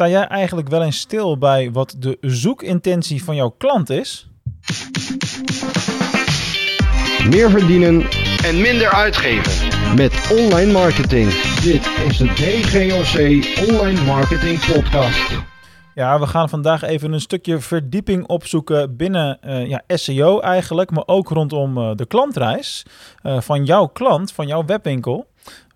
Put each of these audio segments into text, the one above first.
Sta jij eigenlijk wel eens stil bij wat de zoekintentie van jouw klant is? Meer verdienen en minder uitgeven. met online marketing. Dit is de DGOC Online Marketing Podcast. Ja, we gaan vandaag even een stukje verdieping opzoeken binnen eh, ja, SEO eigenlijk, maar ook rondom eh, de klantreis eh, van jouw klant, van jouw webwinkel.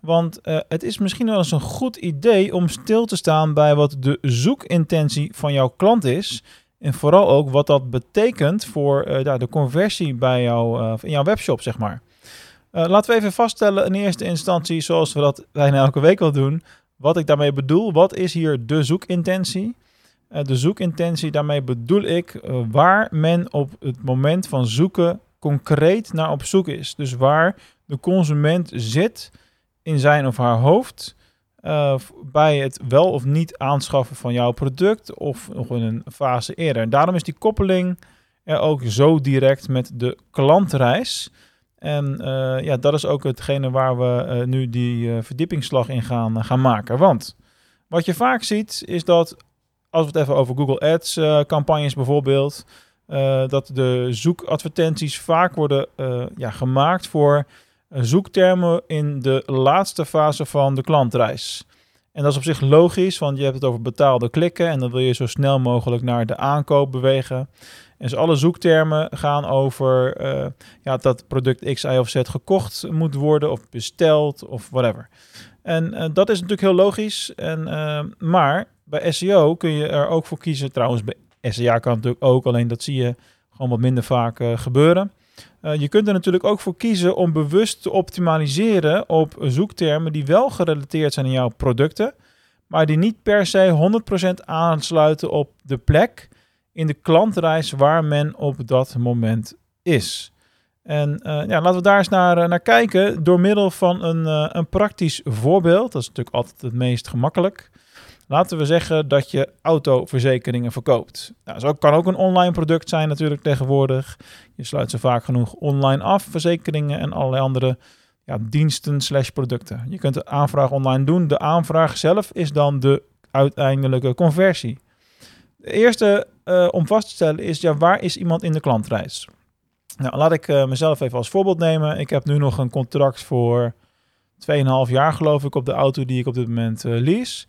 Want eh, het is misschien wel eens een goed idee om stil te staan bij wat de zoekintentie van jouw klant is. En vooral ook wat dat betekent voor eh, de conversie bij jou, eh, in jouw webshop, zeg maar. Laten we even vaststellen in eerste instantie, zoals we dat bijna elke week wel doen, wat ik daarmee bedoel. Wat is hier de zoekintentie? De zoekintentie, daarmee bedoel ik waar men op het moment van zoeken concreet naar op zoek is. Dus waar de consument zit in zijn of haar hoofd eh, bij het wel of niet aanschaffen van jouw product of nog in een fase eerder. En daarom is die koppeling er ook zo direct met de klantreis. En eh, ja, dat is ook hetgene waar we eh, nu die verdiepingsslag in gaan, gaan maken. Want wat je vaak ziet is dat, als we het even over Google Ads campagnes bijvoorbeeld, dat de zoekadvertenties vaak worden ja, gemaakt voor zoektermen in de laatste fase van de klantreis. En dat is op zich logisch, want je hebt het over betaalde klikken en dan wil je zo snel mogelijk naar de aankoop bewegen. En dus alle zoektermen gaan over eh, ja, dat product X, Y of Z gekocht moet worden of besteld of whatever. En eh, dat is natuurlijk heel logisch. En, eh, maar bij SEO kun je er ook voor kiezen. Trouwens, bij SEA kan het natuurlijk ook, alleen dat zie je gewoon wat minder vaak gebeuren. Eh, je kunt er natuurlijk ook voor kiezen om bewust te optimaliseren op zoektermen die wel gerelateerd zijn aan jouw producten, maar die niet per se 100% aansluiten op de plek in de klantreis waar men op dat moment is. En eh, ja, laten we daar eens naar, eh, naar kijken door middel van een, een praktisch voorbeeld. Dat is natuurlijk altijd het meest gemakkelijk. Laten we zeggen dat je autoverzekeringen verkoopt. Nou, kan ook een online product zijn natuurlijk tegenwoordig. Je sluit ze vaak genoeg online af, verzekeringen en allerlei andere ja, diensten slash producten. Je kunt de aanvraag online doen. De aanvraag zelf is dan de uiteindelijke conversie. De eerste eh, om vast te stellen is, ja, waar is iemand in de klantreis? Nou, laat ik eh, mezelf even als voorbeeld nemen. Ik heb nu nog een contract voor 2,5 jaar geloof ik op de auto die ik op dit moment eh, lease.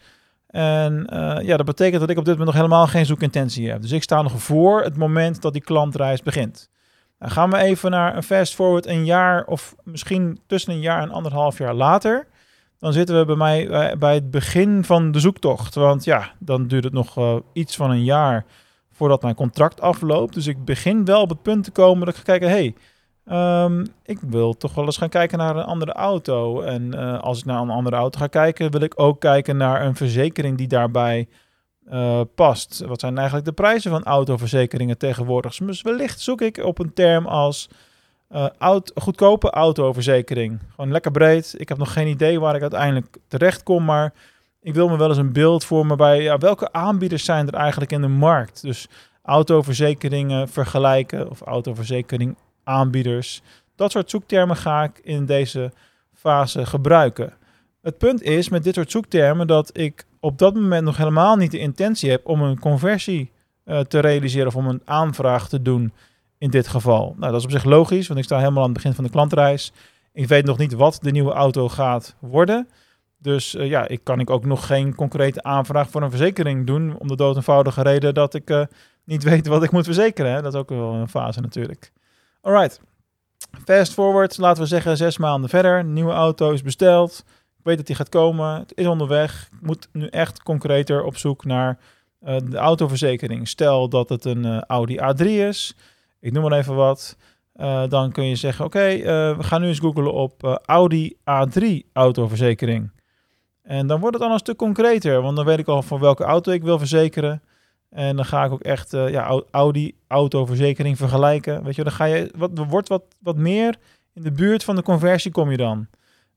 En eh, ja, dat betekent dat ik op dit moment nog helemaal geen zoekintentie heb. Dus ik sta nog voor het moment dat die klantreis begint. Dan gaan we even naar een fast forward een jaar of misschien tussen een jaar en anderhalf jaar later. Dan zitten we bij mij eh, bij het begin van de zoektocht. Want ja, dan duurt het nog eh, iets van een jaar voordat mijn contract afloopt. Dus ik begin wel op het punt te komen dat ik ga kijken... hey, ehm, ik wil toch wel eens gaan kijken naar een andere auto. En eh, als ik naar een andere auto ga kijken... wil ik ook kijken naar een verzekering die daarbij eh, past. Wat zijn eigenlijk de prijzen van autoverzekeringen tegenwoordig? Dus wellicht zoek ik op een term als eh, goedkope autoverzekering. Gewoon lekker breed. Ik heb nog geen idee waar ik uiteindelijk terecht kom, maar ik wil me wel eens een beeld vormen bij welke aanbieders zijn er eigenlijk in de markt. Dus autoverzekeringen vergelijken of autoverzekering aanbieders. Dat soort zoektermen ga ik in deze fase gebruiken. Het punt is met dit soort zoektermen dat ik op dat moment nog helemaal niet de intentie heb om een conversie eh, te realiseren of om een aanvraag te doen in dit geval. Nou, dat is op zich logisch, want ik sta helemaal aan het begin van de klantreis. Ik weet nog niet wat de nieuwe auto gaat worden. Dus eh, ja, ik kan ik ook nog geen concrete aanvraag voor een verzekering doen. Om de dood eenvoudige reden dat ik eh, niet weet wat ik moet verzekeren. Hè? Dat is ook wel een fase natuurlijk. Alright. Fast forward, laten we zeggen zes maanden verder. De nieuwe auto is besteld. Ik weet dat die gaat komen. Het is onderweg. Ik moet nu echt concreter op zoek naar eh, de autoverzekering. Stel dat het een eh, Audi A3 is. Ik noem maar even wat. Eh, dan kun je zeggen, oké, we gaan nu eens googlen op Audi A3 autoverzekering. En dan wordt het al een stuk concreter, want dan weet ik al van welke auto ik wil verzekeren. En dan ga ik ook echt eh, ja, Au- Audi autoverzekering vergelijken. Weet je, dan ga je wat wordt wat, wat meer in de buurt van de conversie kom je dan.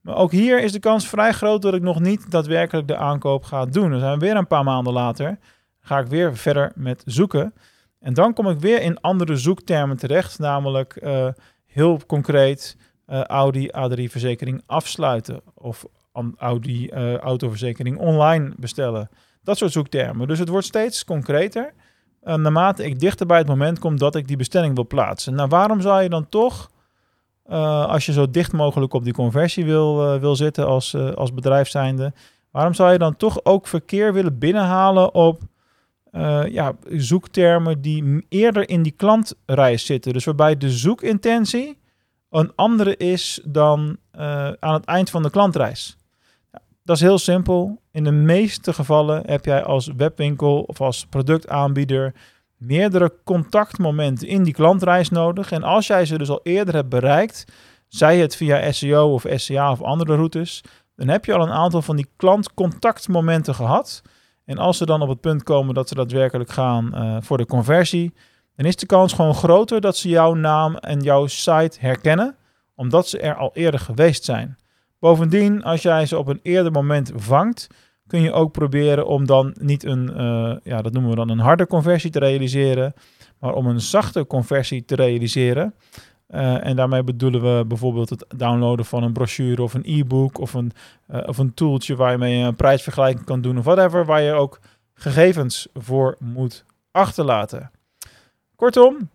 Maar ook hier is de kans vrij groot dat ik nog niet daadwerkelijk de aankoop ga doen. Dan zijn we weer een paar maanden later. Ga ik weer verder met zoeken. En dan kom ik weer in andere zoektermen terecht, namelijk eh, heel concreet eh, Audi A3 verzekering afsluiten of Audi autoverzekering online bestellen. Dat soort zoektermen. Dus het wordt steeds concreter. Uh, naarmate ik dichter bij het moment kom dat ik die bestelling wil plaatsen. Nou, waarom zou je dan toch, uh, als je zo dicht mogelijk op die conversie wil, uh, wil zitten als, als bedrijf zijnde, waarom zou je dan toch ook verkeer willen binnenhalen op ja, zoektermen die eerder in die klantreis zitten? Dus waarbij de zoekintentie een andere is dan aan het eind van de klantreis. Dat is heel simpel. In de meeste gevallen heb jij als webwinkel of als productaanbieder meerdere contactmomenten in die klantreis nodig. En als jij ze dus al eerder hebt bereikt, zij het via SEO of SCA of andere routes, dan heb je al een aantal van die klantcontactmomenten gehad. En als ze dan op het punt komen dat ze daadwerkelijk gaan uh, voor de conversie, dan is de kans gewoon groter dat ze jouw naam en jouw site herkennen, omdat ze er al eerder geweest zijn. Bovendien, als jij ze op een eerder moment vangt, kun je ook proberen om dan niet een, uh, ja, dat noemen we dan een harde conversie te realiseren, maar om een zachte conversie te realiseren. Uh, en daarmee bedoelen we bijvoorbeeld het downloaden van een brochure of een e-book of een, uh, of een tooltje waar je een prijsvergelijking kan doen of whatever, waar je ook gegevens voor moet achterlaten. Kortom,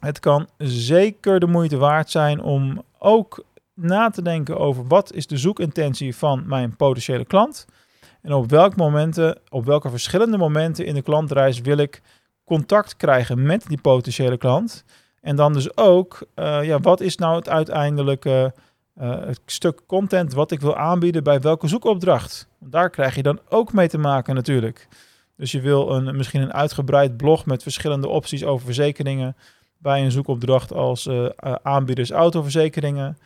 het kan zeker de moeite waard zijn om ook na te denken over wat is de zoekintentie van mijn potentiële klant. En op welke momenten, op welke verschillende momenten in de klantreis wil ik contact krijgen met die potentiële klant. En dan dus ook, uh, ja, wat is nou het uiteindelijke uh, het stuk content wat ik wil aanbieden bij welke zoekopdracht? Daar krijg je dan ook mee te maken natuurlijk. Dus je wil een, misschien een uitgebreid blog met verschillende opties over verzekeringen bij een zoekopdracht als uh, aanbieders autoverzekeringen.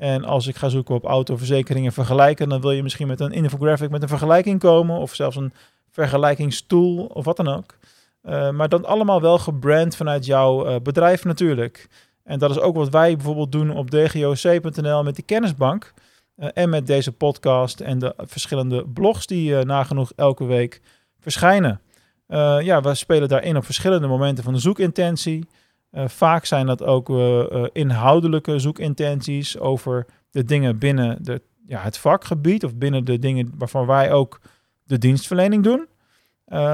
En als ik ga zoeken op autoverzekeringen vergelijken, dan wil je misschien met een infographic met een vergelijking komen. Of zelfs een vergelijkingstool of wat dan ook. Uh, maar dan allemaal wel gebrand vanuit jouw uh, bedrijf natuurlijk. En dat is ook wat wij bijvoorbeeld doen op dgoc.nl met die kennisbank. Uh, en met deze podcast en de verschillende blogs die nagenoeg elke week verschijnen. ja, we spelen daarin op verschillende momenten van de zoekintentie. Uh, vaak zijn dat ook uh, uh, inhoudelijke zoekintenties over de dingen binnen de, ja, het vakgebied of binnen de dingen waarvan wij ook de dienstverlening doen.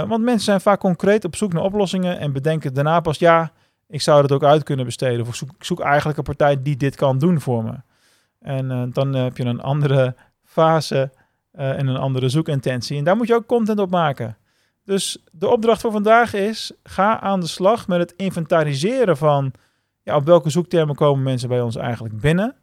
want mensen zijn vaak concreet op zoek naar oplossingen en bedenken daarna pas, ja, ik zou dat ook uit kunnen besteden. Of ik zoek, ik zoek eigenlijk een partij die dit kan doen voor me. En dan heb je een andere fase en een andere zoekintentie. En daar moet je ook content op maken. Dus de opdracht voor vandaag is: ga aan de slag met het inventariseren van ja, op welke zoektermen komen mensen bij ons eigenlijk binnen.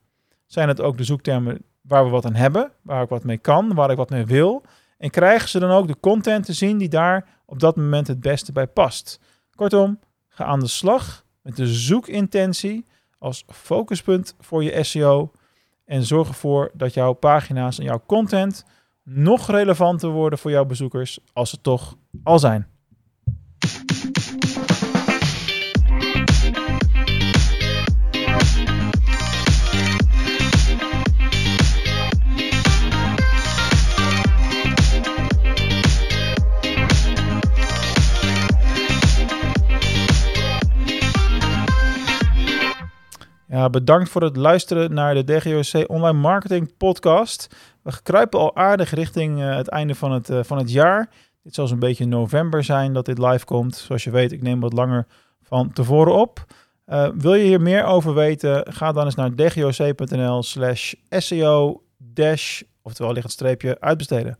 Zijn het ook de zoektermen waar we wat aan hebben, waar ik wat mee kan, waar ik wat mee wil? En krijgen ze dan ook de content te zien die daar op dat moment het beste bij past? Kortom, ga aan de slag met de zoekintentie als focuspunt voor je SEO en zorg ervoor dat jouw pagina's en jouw content nog relevanter worden voor jouw bezoekers als ze toch al zijn. Ja, bedankt voor het luisteren naar de DGOC Online Marketing Podcast. We kruipen al aardig richting uh, het einde van het, uh, van het jaar. Dit zal zo'n beetje november zijn dat dit live komt. Zoals je weet, ik neem wat langer van tevoren op. Uh, wil je hier meer over weten? Ga dan eens naar dgoc.nl slash SEO dash, oftewel ligt het streepje, uitbesteden.